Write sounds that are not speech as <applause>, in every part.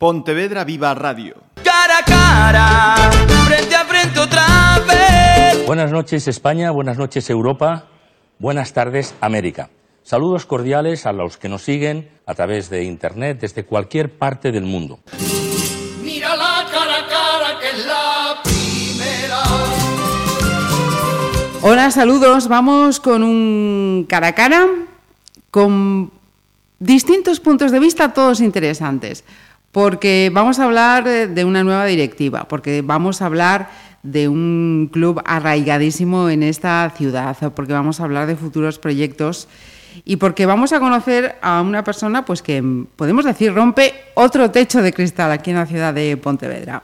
Pontevedra Viva Radio. Cara a cara, frente a frente otra vez. Buenas noches España, buenas noches Europa, buenas tardes América. Saludos cordiales a los que nos siguen a través de Internet desde cualquier parte del mundo. Mira la cara a cara que es la primera. Hola, saludos. Vamos con un cara a cara con distintos puntos de vista, todos interesantes porque vamos a hablar de una nueva directiva, porque vamos a hablar de un club arraigadísimo en esta ciudad, porque vamos a hablar de futuros proyectos y porque vamos a conocer a una persona pues que podemos decir rompe otro techo de cristal aquí en la ciudad de Pontevedra.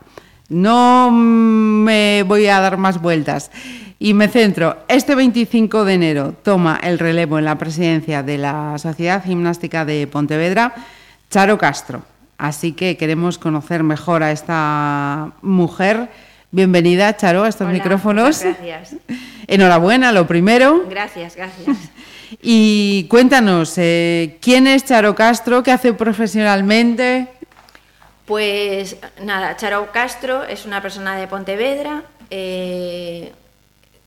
No me voy a dar más vueltas y me centro. Este 25 de enero toma el relevo en la presidencia de la Sociedad Gimnástica de Pontevedra Charo Castro. Así que queremos conocer mejor a esta mujer. Bienvenida, Charo, a estos Hola, micrófonos. Gracias. <laughs> Enhorabuena, lo primero. Gracias, gracias. <laughs> Y cuéntanos, eh, ¿quién es Charo Castro? ¿Qué hace profesionalmente? Pues nada, Charo Castro es una persona de Pontevedra, eh,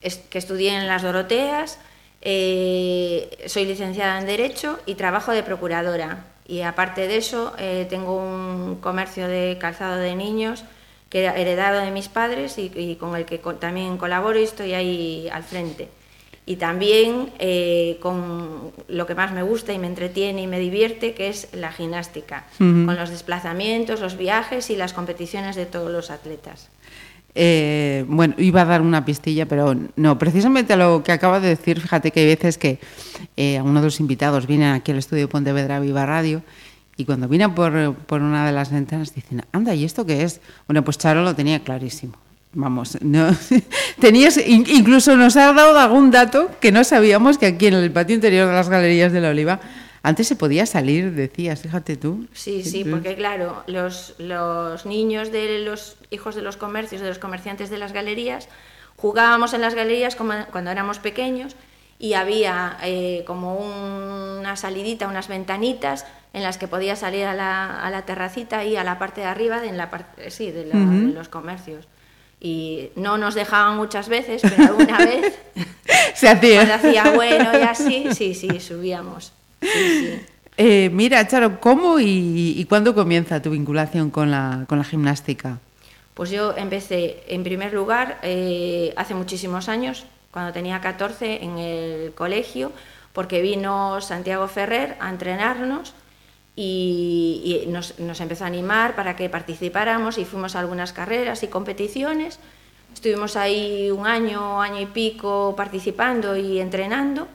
es- que estudié en las Doroteas, eh, soy licenciada en Derecho y trabajo de procuradora. Y aparte de eso, eh, tengo un comercio de calzado de niños que he heredado de mis padres y, y con el que co- también colaboro y estoy ahí al frente. Y también eh, con lo que más me gusta y me entretiene y me divierte, que es la gimnástica, con los desplazamientos, los viajes y las competiciones de todos los atletas. Eh, bueno, iba a dar una pistilla, pero no, precisamente lo que acaba de decir, fíjate que hay veces que eh, algunos de los invitados vienen aquí al estudio de Pontevedra Viva Radio y cuando vienen por, por una de las ventanas dicen, anda, ¿y esto qué es? Bueno, pues Charo lo tenía clarísimo. Vamos, no, <laughs> tenías, in- incluso nos ha dado algún dato que no sabíamos que aquí en el patio interior de las galerías de la Oliva antes se podía salir, decías, fíjate tú. Sí, sí, porque claro, los, los niños de los hijos de los comercios, de los comerciantes de las galerías, jugábamos en las galerías como cuando éramos pequeños y había eh, como un- una salidita, unas ventanitas en las que podía salir a la, a la terracita y a la parte de arriba de, en la parte, sí, de, la- de los comercios. Y no nos dejaban muchas veces, pero alguna vez, <laughs> Se hacía. cuando hacía bueno y así, sí, sí, subíamos. Sí. Eh, mira, Charo, ¿cómo y, y cuándo comienza tu vinculación con la, con la gimnástica? Pues yo empecé, en primer lugar, eh, hace muchísimos años, cuando tenía 14, en el colegio, porque vino Santiago Ferrer a entrenarnos y, y nos, nos empezó a animar para que participáramos y fuimos a algunas carreras y competiciones. Estuvimos ahí un año, año y pico participando y entrenando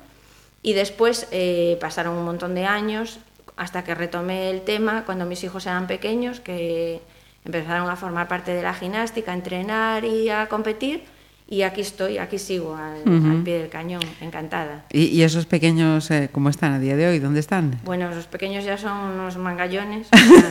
y después eh, pasaron un montón de años hasta que retomé el tema cuando mis hijos eran pequeños, que empezaron a formar parte de la gimnástica, a entrenar y a competir. Y aquí estoy, aquí sigo al, al pie del cañón, encantada. ¿Y, y esos pequeños eh, cómo están a día de hoy? ¿Dónde están? Bueno, los pequeños ya son unos mangallones. o <laughs> sea,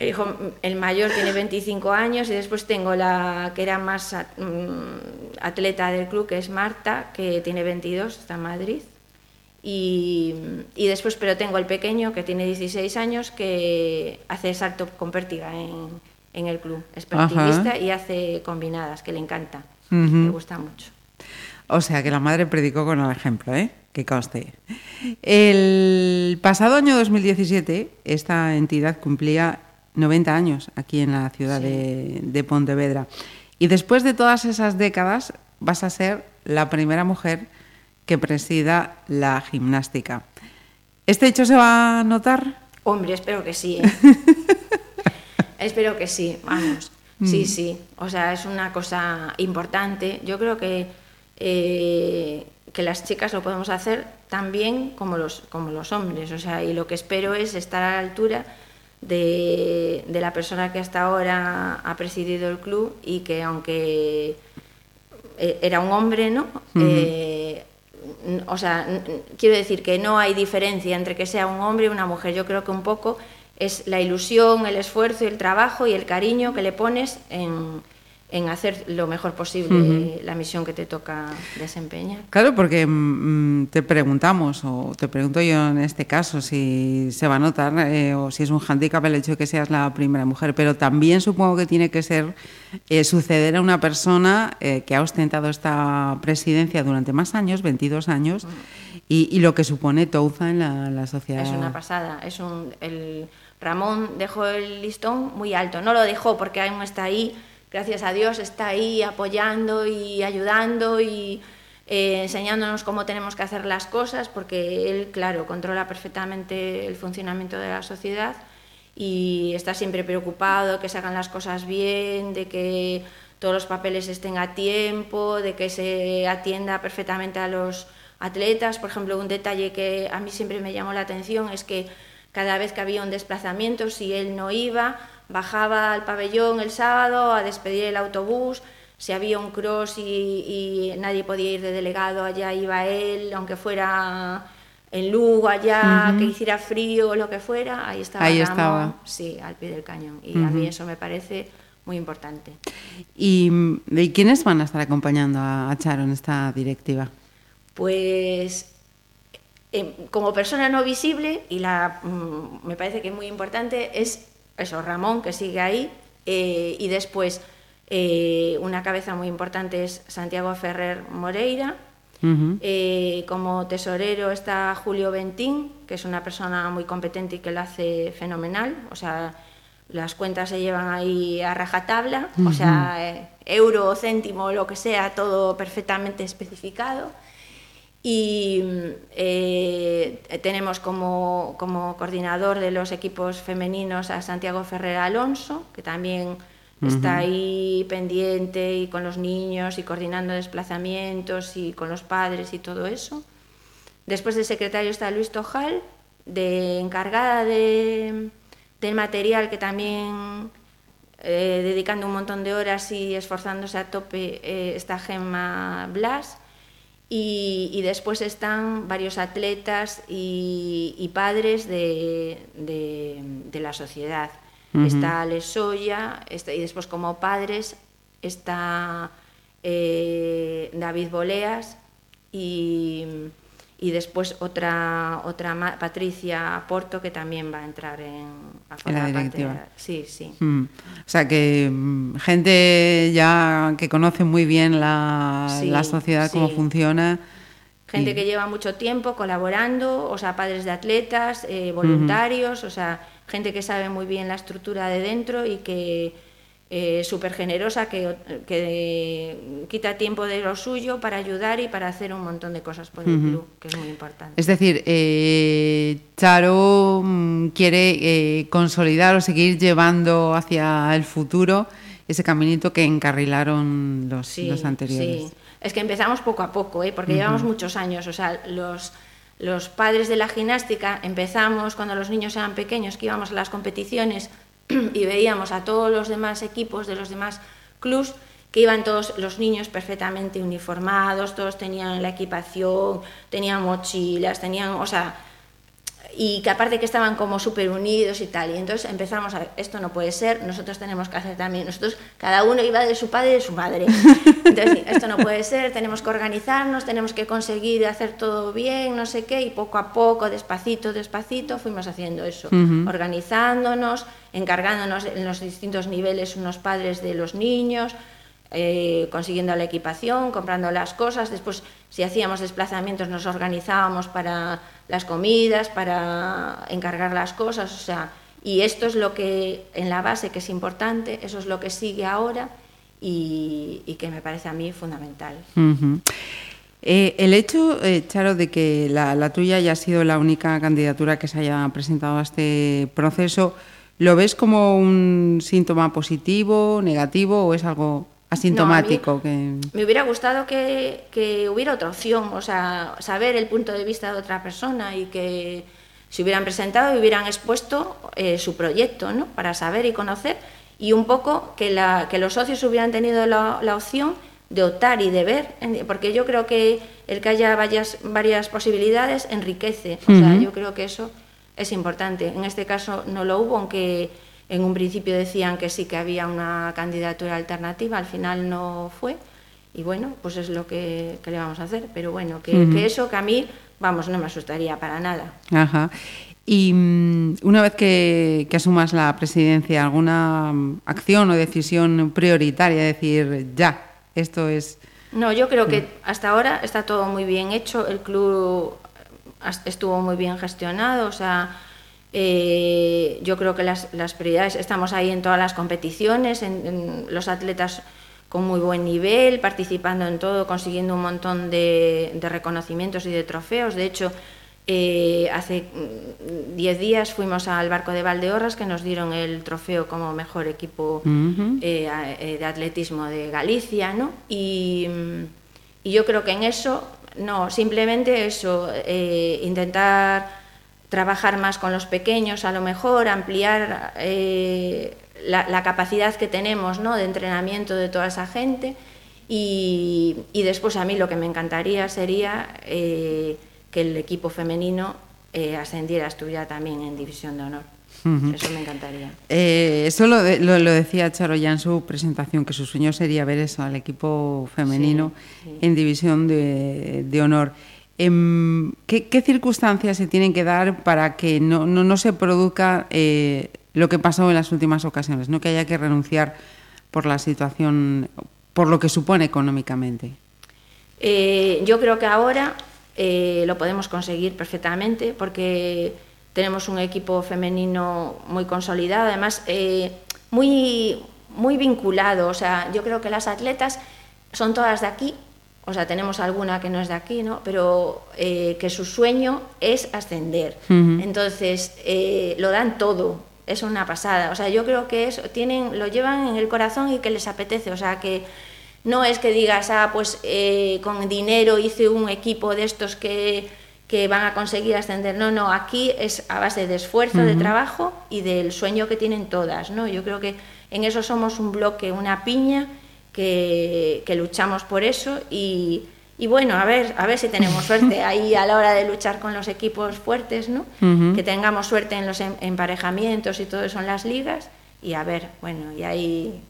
el, hijo, el mayor tiene 25 años y después tengo la que era más mm, atleta del club, que es Marta, que tiene 22, está en Madrid. Y, y después, pero tengo el pequeño, que tiene 16 años, que hace salto con pértiga en, en el club. Es Ajá. pertiguista y hace combinadas, que le encanta. Le gusta mucho. O sea, que la madre predicó con el ejemplo, ¿eh? Que conste. El pasado año 2017, esta entidad cumplía 90 años aquí en la ciudad Sí. de, de Pontevedra. Y después de todas esas décadas, vas a ser la primera mujer que presida la gimnástica. ¿Este hecho se va a notar? Hombre, espero que sí. ¿eh? <laughs> espero que sí, vamos. Sí, sí. O sea, es una cosa importante. Yo creo que, eh, que las chicas lo podemos hacer tan bien como los, como los hombres. O sea, y lo que espero es estar a la altura de, de la persona que hasta ahora ha presidido el club y que aunque eh, era un hombre, ¿no? Eh, o sea, quiero decir que no hay diferencia entre que sea un hombre y una mujer. Yo creo que un poco es la ilusión, el esfuerzo, el trabajo y el cariño que le pones en, en hacer lo mejor posible la misión que te toca desempeñar. Claro, porque mm, te preguntamos, o te pregunto yo en este caso, si se va a notar eh, o si es un hándicap el hecho de que seas la primera mujer, pero también supongo que tiene que ser eh, suceder a una persona eh, que ha ostentado esta presidencia durante más años, 22 años, y, y lo que supone Touza en la, la sociedad. Es una pasada, es un... El, Ramón dejó el listón muy alto, no lo dejó porque aún está ahí, gracias a Dios está ahí apoyando y ayudando y eh, enseñándonos cómo tenemos que hacer las cosas, porque él, claro, controla perfectamente el funcionamiento de la sociedad y está siempre preocupado de que se hagan las cosas bien, de que todos los papeles estén a tiempo, de que se atienda perfectamente a los atletas. Por ejemplo, un detalle que a mí siempre me llamó la atención es que cada vez que había un desplazamiento, si él no iba, bajaba al pabellón el sábado a despedir el autobús, si había un cross y, nadie podía ir de delegado, allá iba él, aunque fuera en Lugo, allá, que hiciera frío o lo que fuera, ahí estaba. Ahí estaba. Sí, al pie del cañón. Y a mí eso me parece muy importante. ¿Y, ¿y quiénes van a estar acompañando a, a Charo en esta directiva? Pues eh, como persona no visible, y la, mm, me parece que es muy importante, es eso, Ramón, que sigue ahí, eh, y después eh, una cabeza muy importante es Santiago Ferrer Moreira, eh, como tesorero está Julio Bentín, que es una persona muy competente y que lo hace fenomenal, o sea, las cuentas se llevan ahí a rajatabla, o sea, euro, céntimo, lo que sea, todo perfectamente especificado. Y eh, tenemos como, como, coordinador de los equipos femeninos a Santiago Ferrer Alonso, que también está ahí pendiente y con los niños y coordinando desplazamientos y con los padres y todo eso. Después del secretario está Luis Tojal, de encargada de, del material que también eh, dedicando un montón de horas y esforzándose a tope eh, está Gemma Blas y, después están varios atletas y, padres de, la sociedad. Está Lesoya, está, y después como padres está eh, David Boleas y, y después otra otra Patricia Porto que también va a entrar en, la directiva. sí, sí. Mm. O sea que mm, gente ya que conoce muy bien la, la sociedad, cómo funciona. Gente que lleva mucho tiempo colaborando, o sea, padres de atletas, eh, voluntarios, o sea, gente que sabe muy bien la estructura de dentro y que eh, súper generosa que, que, quita tiempo de lo suyo para ayudar y para hacer un montón de cosas por el club, que es muy importante. Es decir, eh, Charo mm, quiere eh, consolidar o seguir llevando hacia el futuro ese caminito que encarrilaron los, los anteriores. Sí, es que empezamos poco a poco, ¿eh? porque llevamos muchos años, o sea, los los padres de la gimnástica empezamos cuando los niños eran pequeños, que íbamos a las competiciones <clears throat> y veíamos a todos los demás equipos de los demás clubs que iban todos los niños perfectamente uniformados, todos tenían la equipación, tenían mochilas, tenían, o sea, y que aparte que estaban como súper unidos y tal. Y entonces empezamos a esto no puede ser, nosotros tenemos que hacer también, nosotros, cada uno iba de su padre y de su madre. <laughs> Entonces, esto no puede ser, tenemos que organizarnos, tenemos que conseguir hacer todo bien, no sé qué, y poco a poco, despacito, despacito, fuimos haciendo eso, organizándonos, encargándonos en los distintos niveles unos padres de los niños, eh, consiguiendo la equipación, comprando las cosas. Después, si hacíamos desplazamientos, nos organizábamos para las comidas, para encargar las cosas. O sea, y esto es lo que, en la base, que es importante, eso es lo que sigue ahora y, que me parece a mí fundamental. Eh, el hecho, eh, Charo, de que la, la, tuya haya sido la única candidatura que se haya presentado a este proceso, ¿lo ves como un síntoma positivo, negativo o es algo asintomático. que... Me hubiera gustado que, que, hubiera otra opción, o sea, saber el punto de vista de otra persona y que se hubieran presentado y hubieran expuesto eh, su proyecto, ¿no? Para saber y conocer y un poco que, la, que los socios hubieran tenido la, la, opción de optar y de ver, porque yo creo que el que haya varias, varias posibilidades enriquece, o sea, yo creo que eso es importante. En este caso no lo hubo, aunque En un principio decían que sí que había una candidatura alternativa, al final no fue. Y bueno, pues es lo que, que le vamos a hacer. Pero bueno, que, que eso que a mí, vamos, no me asustaría para nada. Ajá. Y mm, una vez que, que asumas la presidencia, ¿alguna mm, acción o decisión prioritaria? Decir, ya, esto es... No, yo creo que hasta ahora está todo muy bien hecho, el club as- estuvo muy bien gestionado, o sea, eh, yo creo que las, las prioridades, estamos ahí en todas las competiciones, en, en los atletas con muy buen nivel, participando en todo, consiguiendo un montón de, de reconocimientos y de trofeos. De hecho, eh, hace mm, 10 días fuimos al barco de Valdeorras que nos dieron el trofeo como mejor equipo eh, eh, de atletismo de Galicia, ¿no? Y, mm, y yo creo que en eso, no, simplemente eso, eh, intentar trabajar más con los pequeños, a lo mejor ampliar eh, la, la capacidad que tenemos ¿no? de entrenamiento de toda esa gente y, y después a mí lo que me encantaría sería eh, que el equipo femenino eh, ascendiera, estuviera también en División de Honor. Eso me encantaría. Eh, eso lo, de- lo- lo decía Charo ya en su presentación, que su sueño sería ver eso, al equipo femenino Sí, sí. en división de, de honor. Em, ¿qué, circunstancias se tienen que dar para que no, no, no se produzca eh, lo que pasó en las últimas ocasiones, no que haya que renunciar por la situación, por lo que supone económicamente? Eh, yo creo que ahora eh, lo podemos conseguir perfectamente porque tenemos un equipo femenino muy consolidado, además muy, muy vinculado. O sea, yo creo que las atletas son todas de aquí, o sea, tenemos alguna que no es de aquí, ¿no? Pero eh, que su sueño es ascender. Entonces, eh, lo dan todo. Es una pasada. O sea, yo creo que eso tienen, lo llevan en el corazón y que les apetece. O sea, que no es que digas, ah, pues eh, con dinero hice un equipo de estos que, que van a conseguir ascender. No, no, aquí es a base de esfuerzo, de trabajo y del sueño que tienen todas, ¿no? Yo creo que en eso somos un bloque, una piña que, que luchamos por eso y, y bueno, a ver, a ver si tenemos suerte <laughs> ahí a la hora de luchar con los equipos fuertes, ¿no? Que tengamos suerte en los em- emparejamientos y todo eso en las ligas y a ver, bueno, y ahí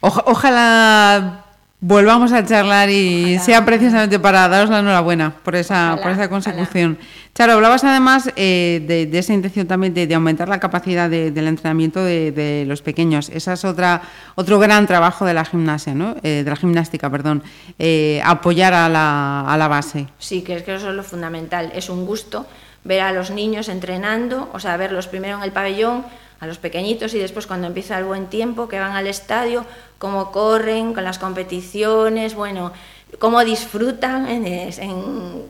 Oja- ojalá volvamos a charlar y sea precisamente para daros la enhorabuena por esa, por esa consecución. Charo, hablabas además eh, de, de esa intención también de, de aumentar la capacidad de- del entrenamiento de, de los pequeños. Esa es otra, otro gran trabajo de la gimnasia, ¿no? Eh, de la gimnástica, perdón. Eh, apoyar a la, a la base. Sí, que es que eso es lo fundamental. Es un gusto ver a los niños entrenando, o sea, verlos primero en el pabellón, a los pequeñitos y después cuando empieza el buen tiempo, que van al estadio, cómo corren con las competiciones, bueno, cómo disfrutan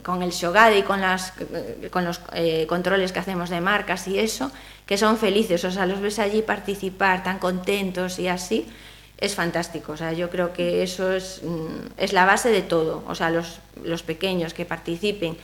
con el shogade y con, las, los eh, controles que hacemos de marcas y eso, que son felices, o sea, los ves allí participar tan contentos y así es fantástico. O sea, yo creo que eso es, mm, la base de todo. O sea, los, los pequeños que participen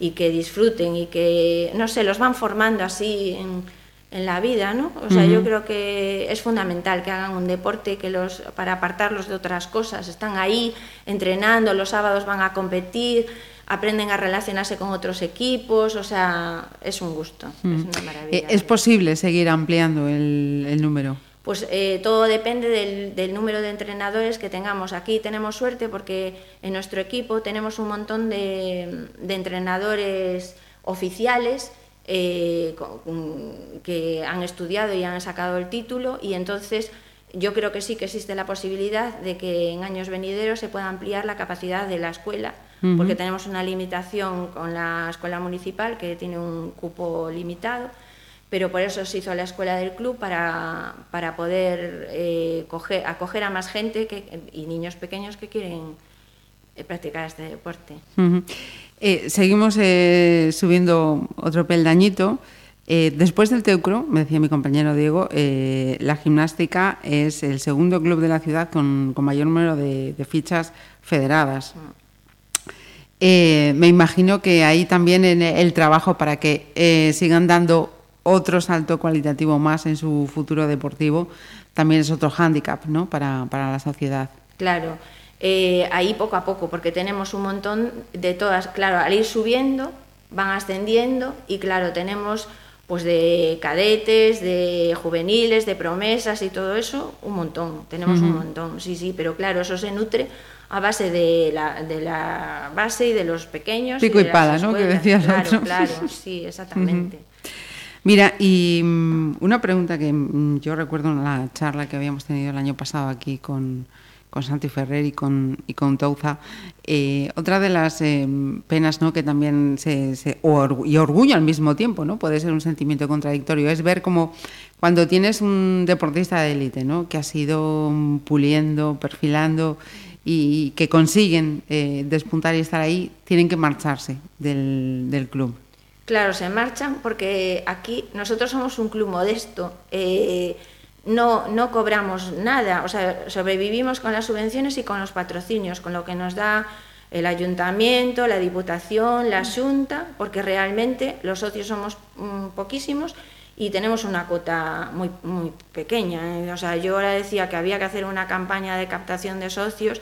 y que disfruten y que, no sé, los van formando así en, en la vida, ¿no? O sea, yo creo que es fundamental que hagan un deporte que los, para apartarlos de otras cosas. Están ahí entrenando, los sábados van a competir, aprenden a relacionarse con otros equipos, o sea, es un gusto, es una maravilla. Eh, ¿Es posible seguir ampliando el, el número? Pues eh, todo depende del, del número de entrenadores que tengamos. Aquí tenemos suerte porque en nuestro equipo tenemos un montón de, de entrenadores oficiales eh, con- que han estudiado y han sacado el título y entonces yo creo que sí que existe la posibilidad de que en años venideros se pueda ampliar la capacidad de la escuela porque tenemos una limitación con la escuela municipal que tiene un cupo limitado pero por eso se hizo la escuela del club para, para poder eh, coger- acoger a más gente que, y niños pequeños que quieren eh, practicar este deporte. Eh, seguimos eh, subiendo otro peldañito. Eh, después del Teucro, me decía mi compañero Diego, eh, la gimnástica es el segundo club de la ciudad con, mayor número de, fichas federadas. Me imagino que ahí también en el trabajo para que sigan dando otro salto cualitativo más en su futuro deportivo también es otro hándicap ¿no? para, para la sociedad. Claro, eh, ahí poco a poco, porque tenemos un montón de todas, claro, al ir subiendo van ascendiendo y claro, tenemos pues de cadetes, de juveniles, de promesas y todo eso, un montón, tenemos un montón, sí, sí, pero claro, eso se nutre a base de la, de la base y de los pequeños. Pico y, y de pala, las ¿no? Que decías Claro, antes. claro, <laughs> sí, exactamente. Mira, y mm, una pregunta que mm, yo recuerdo en la charla que habíamos tenido el año pasado aquí con, con Santi Ferrer y con, y con Touza, eh, otra de las eh, penas ¿no? que también se, se- y orgullo al mismo tiempo, ¿no? puede ser un sentimiento contradictorio, es ver como cuando tienes un deportista de élite ¿no? que ha ido mm, puliendo, perfilando y que consiguen eh, despuntar y estar ahí, tienen que marcharse del, del club. Claro, se marchan porque aquí nosotros somos un club modesto, no, no cobramos nada, o sea, sobrevivimos con las subvenciones y con los patrocinios, con lo que nos da el ayuntamiento, la diputación, la junta, porque realmente los socios somos mm, poquísimos y tenemos una cuota muy, muy pequeña. ¿eh? O sea, yo ahora decía que había que hacer una campaña de captación de socios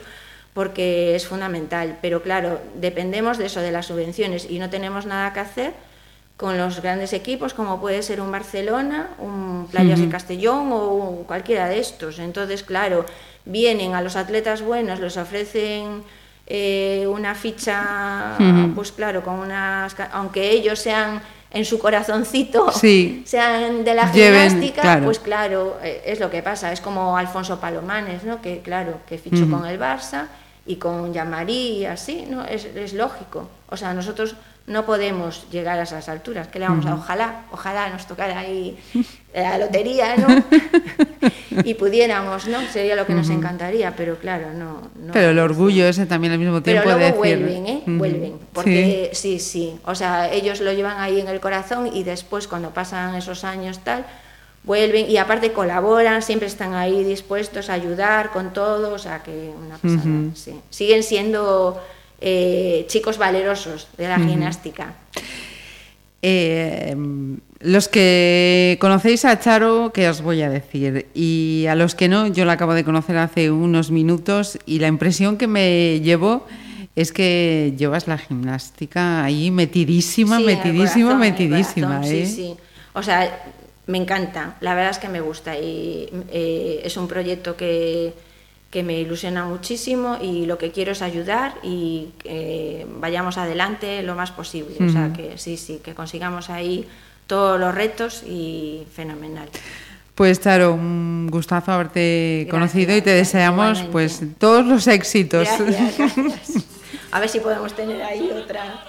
porque es fundamental, pero claro, dependemos de eso, de las subvenciones y no tenemos nada que hacer con los grandes equipos como puede ser un Barcelona, un Playas de Castellón o cualquiera de estos. Entonces, claro, vienen a los atletas buenos, les ofrecen eh, una ficha, pues claro, con unas, aunque ellos sean en su corazoncito, Sí. <laughs> sean de la Lleven, gimnástica, claro. pues claro, eh, es lo que pasa. Es como Alfonso Palomanes, ¿no? Que claro, que fichó con el Barça y con Yamarí y así, ¿no? Es, es lógico. O sea, nosotros no podemos llegar a esas alturas. ¿Qué le vamos a? Ojalá, ojalá nos tocara ahí <laughs> la lotería, ¿no? <laughs> y pudiéramos, ¿no? Sería lo que nos encantaría, pero claro, no. no Pero el orgullo ese también al mismo pero tiempo luego de decir... vuelven, ¿eh? Vuelven. Porque sí. sí, O sea, ellos lo llevan ahí en el corazón y después, cuando pasan esos años tal, vuelven y aparte colaboran, siempre están ahí dispuestos a ayudar con todo. O sea, que una pasada, sí. Siguen siendo eh, chicos valerosos de la gimnástica. Eh, los que conocéis a Charo, ¿qué os voy a decir? Y a los que no, yo la acabo de conocer hace unos minutos y la impresión que me llevó es que llevas la gimnástica ahí metidísima, Sí, metidísima, corazón, metidísima. corazón, ¿eh? Sí, sí. O sea, me encanta. La verdad es que me gusta y eh, es un proyecto que, que me ilusiona muchísimo y lo que quiero es ayudar y que vayamos adelante lo más posible. O sea, que sí, sí, que consigamos ahí todos los retos y fenomenal. Pues Charo, un gustazo haberte Gracias, conocido y te deseamos igualmente. pues todos los éxitos. Gracias, gracias. <laughs> A ver si podemos tener ahí otra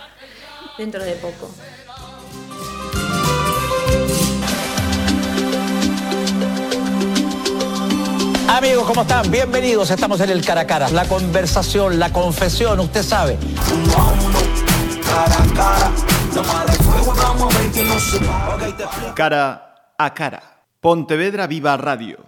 dentro de poco. Amigos, ¿cómo están? Bienvenidos. Estamos en el cara a cara. La conversación, la confesión, usted sabe. Cara a cara. Pontevedra Viva Radio.